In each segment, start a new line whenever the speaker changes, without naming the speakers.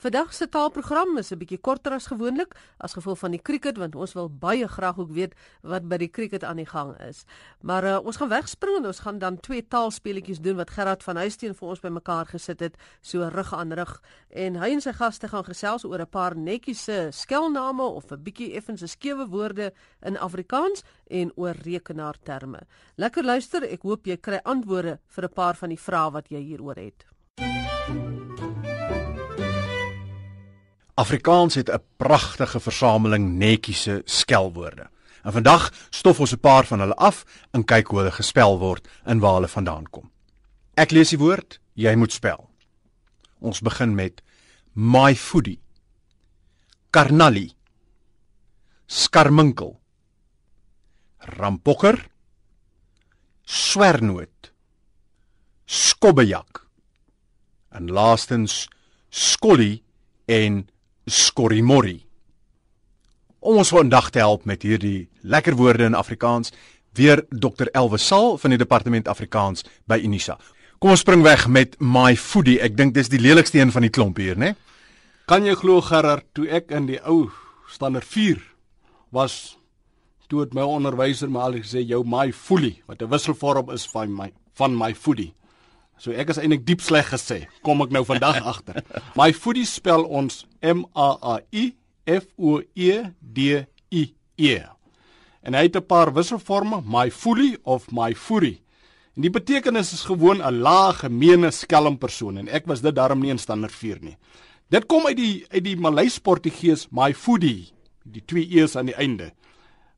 Vandag se taalprogram is 'n bietjie korter as gewoonlik as gevolg van die cricket want ons wil baie graag ook weet wat by die cricket aan die gang is. Maar uh, ons gaan wegspring en ons gaan dan twee taalspeletjies doen wat Gerard van Huisteen vir ons bymekaar gesit het, so rug aan rug. En hy en sy gaste gaan gesels oor 'n paar netjies se skelname of 'n bietjie effens skewe woorde in Afrikaans en oor rekenaarterme. Lekker luister, ek hoop jy kry antwoorde vir 'n paar van die vrae wat jy hieroor het.
Afrikaans het 'n pragtige versameling netjiese skelwoorde. En vandag stof ons 'n paar van hulle af en kyk hoe hulle gespel word en waar hulle vandaan kom. Ek lees die woord, jy moet spel. Ons begin met my foodie. Karnali. Skarminkel. Rampokker. Swernoot. Skobbejak. En laastens skollie en skorrimorri. Om ons vandag te help met hierdie lekker woorde in Afrikaans, weer Dr Elwe Sal van die Departement Afrikaans by Unisa. Kom ons spring weg met my foodie. Ek dink dis die lelikste een van die klomp hier, né?
Kan jy glo Gerard, toe ek in die ou standaard 4 was, toe het my onderwyser my al gesê jou my foodie, wat 'n wisselvorm is van my van my foodie. So ek is eintlik diep sleg gesê. Kom ek nou vandag agter. My foodie spel ons M A A I F O E D I E. En hy het 'n paar wisselforme, my foodie of my foodie. En die betekenis is gewoon 'n lae gemeene skelmpersoon en ek was dit daarom nie in standaard 4 nie. Dit kom uit die uit die Maleis Portugees my foodie, die twee e's aan die einde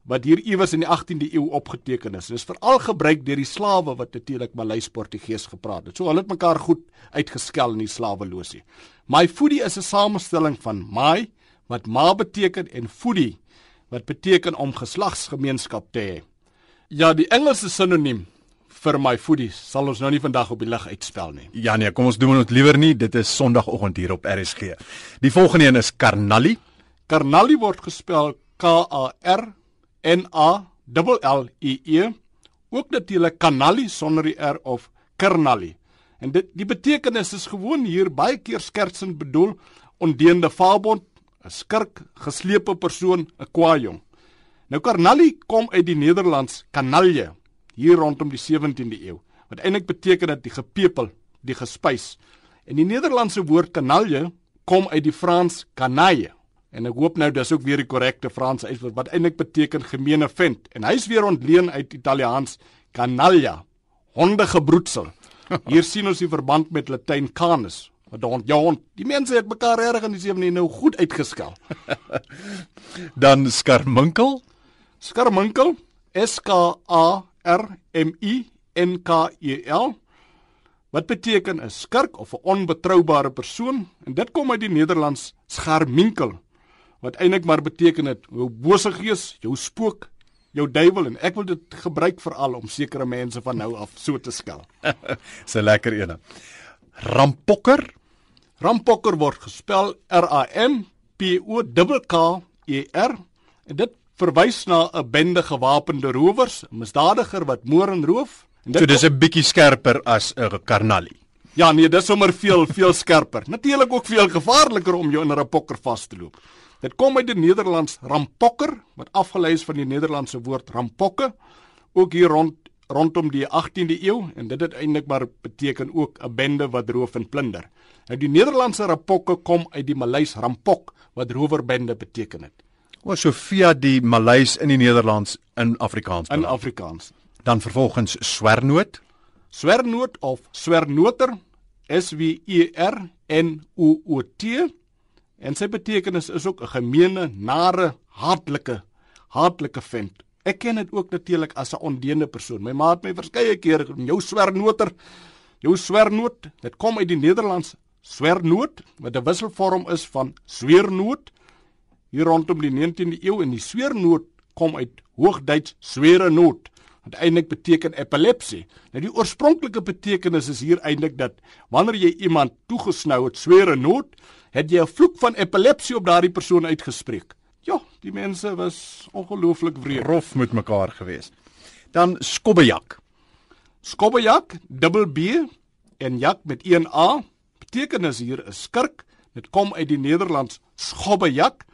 wat hier iewers in die 18de eeu opgeteken is. Dit is veral gebruik deur die slawe wat natuurlik Maleis Portugees gepraat het. So hulle het mekaar goed uitgeskel in die slaweloosie. My foodie is 'n samestelling van my wat ma beteken en foodie wat beteken om geslagsgemeenskap te hê. Ja, die Engelse sinoniem vir my foodie sal ons nou nie vandag op die lig uitspel nie.
Ja nee, kom ons doen dit liewer nie. Dit is Sondagoggend hier op RSG. Die volgende een is Karnali.
Karnali word gespel K A R N A L L I E ook natuurlik kanali sonder die R of kernali. En dit die betekenis is gewoon hier baie keer skertsend bedoel ondeende fabond, 'n skurk, geslepe persoon, 'n kwaajong. Nou karnali kom uit die Nederlands kanalje hier rondom die 17de eeu wat eintlik beteken dat die gepepel, die gespys. En die Nederlandse woord kanalje kom uit die Frans canaille En ek hoop nou dis ook weer die korrekte Franse uitwoord wat eintlik beteken gemeene vent en hy's weer ontleen uit Italiaans canaglia, hondegebroedsel. Hier sien ons die verband met Latyn canis, wat hond ja hond. Die mense het mekaar reg in die 17 nou goed uitgeskel.
Dan skarminkel.
Skarminkel, S K A R M I N K E L. Wat beteken 'n skurk of 'n onbetroubare persoon? En dit kom uit die Nederlands skarminkel wat eintlik maar beteken het jou bose gees, jou spook, jou duiwel en ek wil dit gebruik veral om sekere mense van nou af so te skel.
Dis 'n lekker een. Rampokker.
Rampokker word gespel R A M P O K K E R en dit verwys na 'n bende gewapende rowers, 'n misdadiger wat moord en roof. En
dit So dis 'n bietjie skerper as 'n karnali.
Ja nee, dis sommer veel veel skerper. Natuurlik ook veel gevaarliker om jou in 'n rampokker vas te loop. Dit kom uit die Nederlands rampokker wat afgelei is van die Nederlandse woord rampokke ook hier rond rondom die 18de eeu en dit het eintlik maar beteken ook 'n bende wat roof en plunder. Nou die Nederlandse rampokke kom uit die Maleis rampok wat rowerbende beteken het.
O, so via die Maleis in die Nederlands in Afrikaans.
In Afrikaans.
Dan vervolgens swernoot.
Swernoot of swernoter S W E R N O O T En sy betekenis is ook 'n gemeene, nare, hartlike, hartlike vent. Ek ken dit ook natuurlik as 'n ondeende persoon. My ma het my verskeie kere genoem jou swernoter. Jou swernoot, dit kom uit die Nederlands swernoot wat 'n wisselvorm is van sweernoot hier rondom die 19de eeu en die sweernoot kom uit Hoogduits swere noot wat eintlik beteken epilepsie. Nou die oorspronklike betekenis is hier eintlik dat wanneer jy iemand toegesnou het swere noot het jy 'n vloek van epilepsie op daardie persoon uitgespreek. Ja, die mense was ongelooflik wreed.
Rof met mekaar gewees. Dan skobbejak.
Skobbejak, dubbel B en jak met 1 A. Betekenis hier is skurk, Dit kom uit die Nederlands schobbejak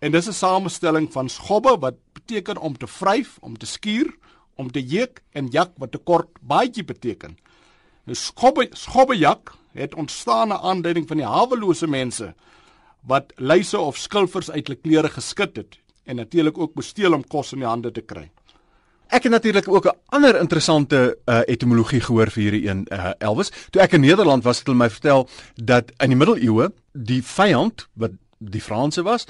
en dis 'n samestelling van schobbe wat beteken om te vryf, om te skuur, om te jeuk en jak wat 'n kort baadjie beteken. Nou schobbe schobbejak het ontstaan na aanleiding van die hawelose mense wat luise of skilvers uit hulle klere geskit het en natuurlik ook besteel om kos in die hande te kry.
Ek het natuurlik ook 'n ander interessante uh, etimologie gehoor vir hierdie een uh, Elvis. Toe ek in Nederland was, het hulle my vertel dat in die middeleeue die vyand wat die Franse was,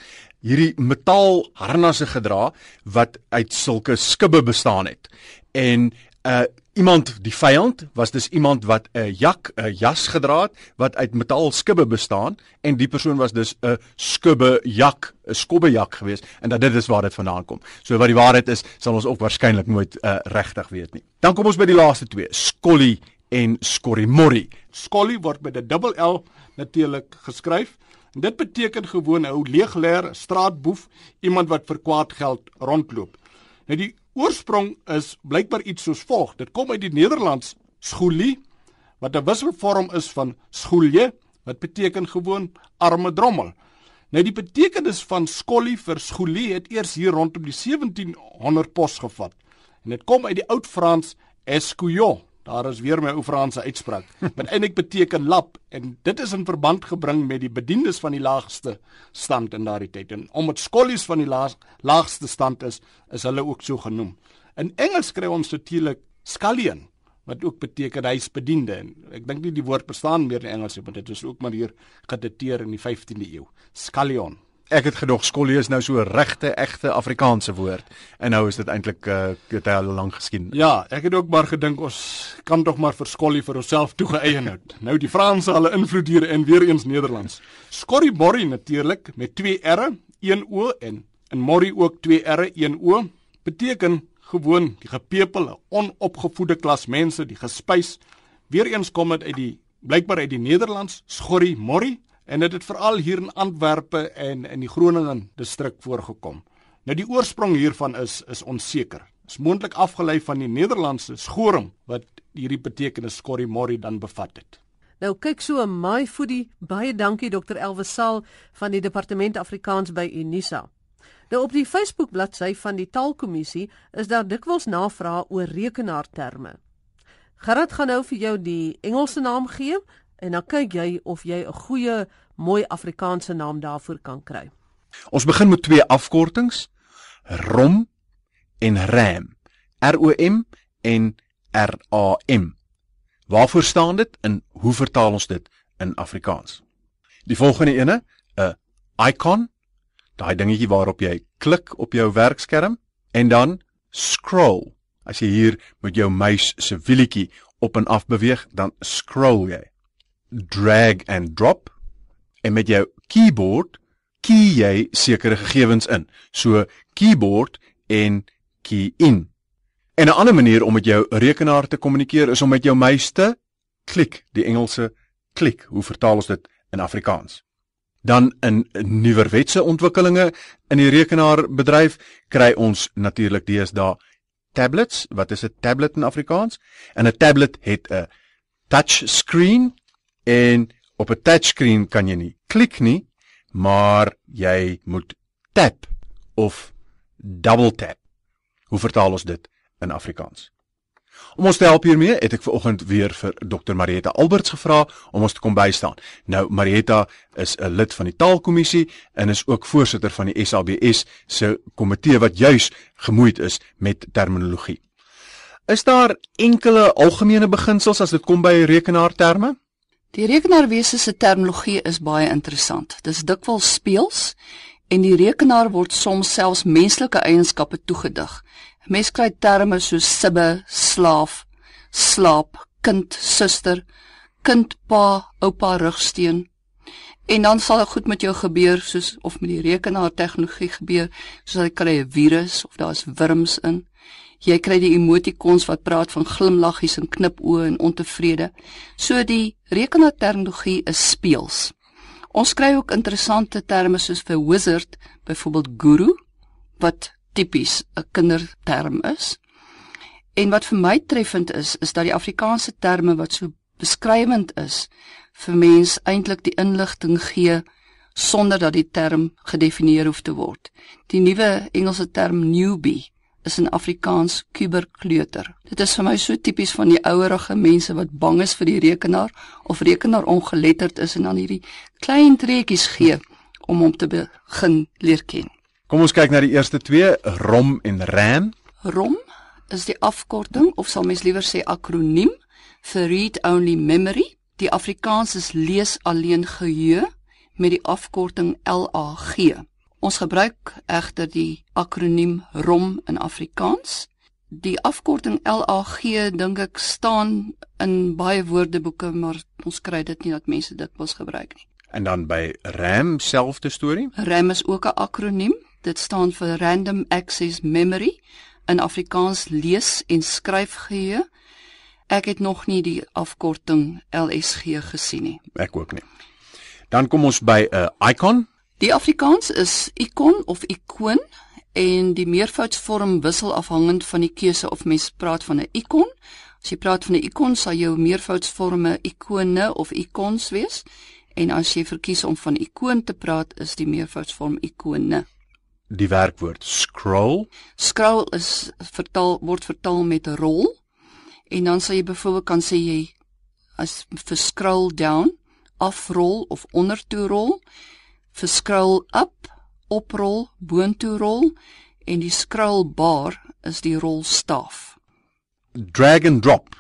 hierdie metaal harnasse gedra wat uit sulke skibbe bestaan het. En uh iemand die vyand was dus iemand wat 'n jak 'n jas gedra het wat uit metaal skibbe bestaan en die persoon was dus 'n skibbe jak 'n skobbe jak geweest en dat dit is waar dit vandaan kom. So wat die waarheid is, sal ons ook waarskynlik nooit uh, regtig weet nie. Dan kom ons by die laaste twee, skolly en skorrimorri.
Skolly word met 'n dubbel L natuurlik geskryf. Dit beteken gewoon 'n ou leegleer straatboef, iemand wat vir kwaad geld rondloop. Nou die oorsprong is blykbaar iets soos volg. Dit kom uit die Nederlands skoolie wat 'n wisselvorm is van skoolje wat beteken gewoon arme drommel. Nou die betekenis van skollie vir skoolie het eers hier rondom die 1700 pos gevat. En dit kom uit die oud Frans escouillon Daar is weer my ou Franse uitspraak. Wat eintlik beteken lap en dit is in verband gebring met die bediendes van die laagste stand in daardie tyd. En omdat skollies van die laag, laagste stand is, is hulle ook so genoem. In Engels kry ons natuurlik scullion wat ook beteken huisbediende en ek dink nie die woord bestaan meer in Engels nie, maar dit is ook maar hier gedateer in die 15de eeu. Scullion
ek het gedog skolie is nou so regte egte Afrikaanse woord en nou is dit eintlik uh, dit al lank geskiedenis.
Ja, ek het ook maar gedink ons kan tog maar vir skolie vir onsself toegeëien hou. Nou die Franse hulle invloed hier en weer eens Nederlands. Skorriborri natuurlik met twee r'e, een o en in morri ook twee r'e, een o beteken gewoon die gepepel, onopgevoede klas mense, die gespuis. Weereens kom dit uit die blykbaar uit die Nederlands skorri morri en dit het veral hier in Antwerpe en in die Groningen distrik voorgekom. Nou die oorsprong hiervan is is onseker. Is moontlik afgelei van die Nederlandse schorum wat hierdie betekenis skorrimorri dan bevat het.
Nou kyk so my foodie baie dankie dokter Elwes Sal van die departement Afrikaans by Unisa. Nou op die Facebook bladsy van die Taalkommissie is daar dikwels navrae oor rekenaarterme. Gerard gaan nou vir jou die Engelse naam gee en dan kyk jy of jy 'n goeie mooi Afrikaanse naam daarvoor kan kry.
Ons begin met twee afkortings: ROM en RAM. R O M en R A M. Waarvoor staan dit en hoe vertaal ons dit in Afrikaans? Die volgende ene, 'n icon, daai dingetjie waarop jy klik op jou werkskerm en dan scroll. As jy hier met jou muis se wielietjie op en af beweeg, dan scroll jy drag and drop en met jou keyboard key jy sekere gegevens in. So keyboard en key in. En 'n ander manier om met jou rekenaar te kommunikeer is om met jou muis te klik, die Engelse klik. Hoe vertaal ons dit in Afrikaans? Dan in nuwerwetse ontwikkelinge in die rekenaarbedryf kry ons natuurlik deesdae tablets. Wat is 'n tablet in Afrikaans? En 'n tablet het 'n touch screen En op 'n touchscreen kan jy nie klik nie, maar jy moet tap of double tap. Hoe vertaal ons dit in Afrikaans? Om ons te help hiermee, het ek vanoggend weer vir Dr. Marietta Alberts gevra om ons te kom bystaan. Nou Marietta is 'n lid van die Taalkommissie en is ook voorsitter van die SABS se komitee wat juis gemoeid is met terminologie. Is daar enkele algemene beginsels as dit kom by rekenaarterme?
Die rekenaarwese se terminologie is baie interessant. Dis dikwels speels en die rekenaar word soms selfs menslike eienskappe toegedig. Mense kry terme soos sibbe, slaaf, slaap, kind, suster, kind, pa, oupa, rugsteen. En dan sal dit goed met jou gebeur soos of met die rekenaar tegnologie gebeur, soos jy kry 'n virus of daar's wurms in. Jy kry die emotikons wat praat van glimlaggies en knipoë en ontevrede. So die rekenaarterminologie is speels. Ons kry ook interessante terme soos vir wizard, byvoorbeeld guru, wat tipies 'n kinderterm is. En wat vir my treffend is, is dat die Afrikaanse terme wat so beskrywend is vir mens eintlik die inligting gee sonder dat die term gedefinieer hoef te word. Die nuwe Engelse term newbie is in Afrikaans kuberkleuter. Dit is vir my so tipies van die ouerige mense wat bang is vir die rekenaar of rekenaar ongeletterd is en dan hierdie klein treetjies gee om hom te begin leer ken.
Kom ons kyk na die eerste twee, ROM en RAM.
ROM is die afkorting of sal mens liewer sê akroniem vir read only memory. Die Afrikaans is lees alleen geheue met die afkorting LAG. Ons gebruik egter die akroniem ROM in Afrikaans. Die afkorting LAG dink ek staan in baie woordeboeke, maar ons kry dit nie dat mense dit mos gebruik nie.
En dan by RAM selfde storie.
RAM is ook 'n akroniem. Dit staan vir Random Access Memory in Afrikaans lees en skryf geheue. Ek het nog nie die afkorting LSG gesien nie.
Ek ook nie. Dan kom ons by 'n uh, icon.
Die Afrikaans is ikon of ikoon en die meervoudsvorm wissel afhangend van die keuse of mens praat van 'n ikon. As jy praat van 'n ikon, sal jou meervoudsvorme ikone of ikons wees. En as jy verkies om van ikoon te praat, is die meervoudsvorm ikone.
Die werkwoord scroll.
Scroll is vertaal word vertaal met rol. En dan sal jy byvoorbeeld kan sê jy as vir scroll down, afrol of ondertoe rol, vir scroll up, oprol, boontoe rol en die scroll bar is die rolstaaf.
Drag and drop.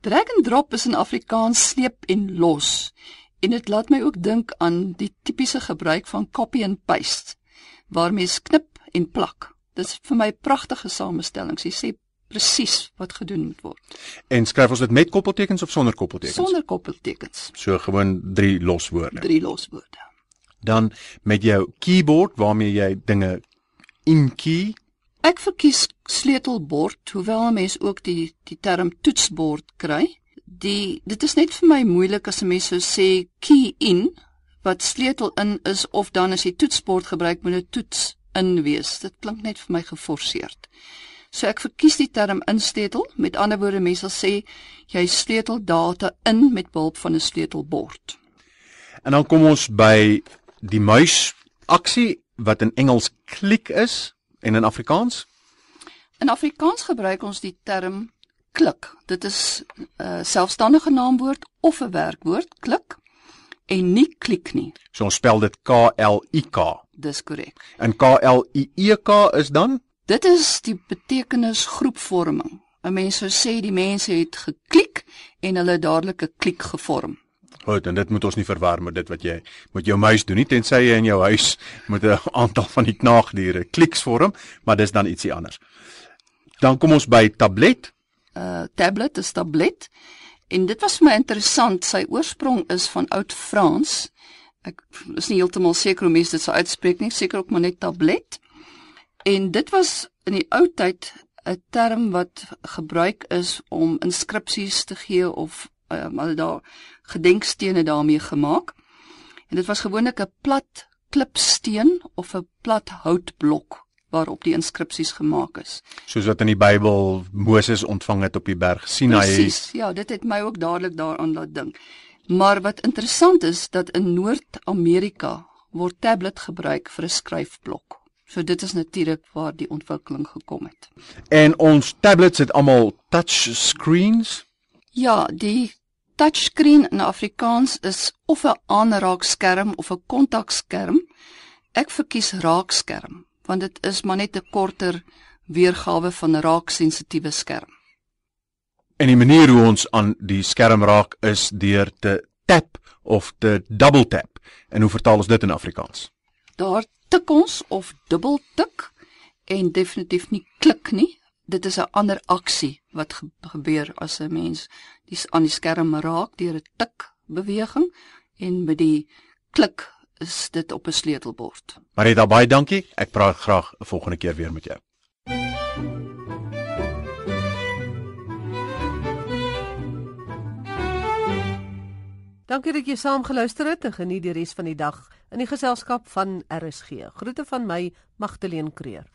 Drag and drop is in Afrikaans sleep en los. En dit laat my ook dink aan die tipiese gebruik van copy and paste waar mens knip en plak. Dit is vir my pragtige samestellings. Jy sê presies wat gedoen moet word.
En skryf ons dit met koppeltekens of sonder koppeltekens?
Sonder koppeltekens.
So gewoon drie loswoorde.
Drie loswoorde.
Dan met jou keyboard waarmee jy dinge inkey.
Ek verkies sleutelbord, hoewel 'n mens ook die die term toetsbord kry. Die dit is net vir my moeilik as 'n mens sou sê key in wat sleutel in is of dan as jy toetsbord gebruik moet 'n toets in wees. Dit klink net vir my geforseerd. So ek verkies die term insleutel. Met ander woorde, mense sal sê jy sleutel data in met behulp van 'n sleutelbord.
En dan kom ons by die muis aksie wat in Engels klik is en in Afrikaans
In Afrikaans gebruik ons die term klik. Dit is 'n uh, selfstandige naamwoord of 'n werkwoord, klik en nie klik nie.
So ons spel dit K L I K.
Dis korrek.
En K L I E K is dan
Dit is die betekenis groepvorming. 'n Mens sou sê die mense het geklik en hulle dadelik 'n klik gevorm.
Goed, en dit moet ons nie verwar met dit wat jy met jou muis doen nie, tensy jy in jou huis met 'n aantal van die knaagdiere kliks vorm, maar dis dan ietsie anders. Dan kom ons by tablet.
Uh tablet is tablet. En dit was vir my interessant. Sy oorsprong is van oud Frans. Ek is nie heeltemal seker hoe mense dit sou uitspreek nie, seker ook maar net tablet. En dit was in die ou tyd 'n term wat gebruik is om inskripsies te gee of um, hulle daar gedenkstene daarmee gemaak. En dit was gewoonlik 'n plat klipsteen of 'n plat houtblok waarop die inskripsies gemaak is.
Soos wat in die Bybel Moses ontvang het op die berg Sinai.
Presies. Ja, dit het my ook dadelik daaraan laat dink. Maar wat interessant is dat in Noord-Amerika word tablet gebruik vir 'n skryfblok. So dit is natuurlik waar die ontwikkeling gekom het.
En ons tablets het almal touch screens.
Ja, die touchscreen in Afrikaans is of 'n aanraakskerm of 'n kontakskerm. Ek verkies raakskerm want dit is maar net 'n korter weergawe van 'n raaksensitiewe skerm.
En die manier hoe ons aan die skerm raak is deur te tap of te double tap. En hoe vertaal ons dit in Afrikaans?
Daar tik ons of dubbel tik en definitief nie klik nie. Dit is 'n ander aksie wat ge gebeur as 'n mens die aan die skerm raak deur 'n tik beweging en met die klik is dit op 'n sleutelbord.
Marita, baie dankie. Ek praat graag 'n volgende keer weer met jou.
Dankie dat jy saam geluister het en geniet die res van die dag in die geselskap van RSG. Groete van my, Magdalene Creer.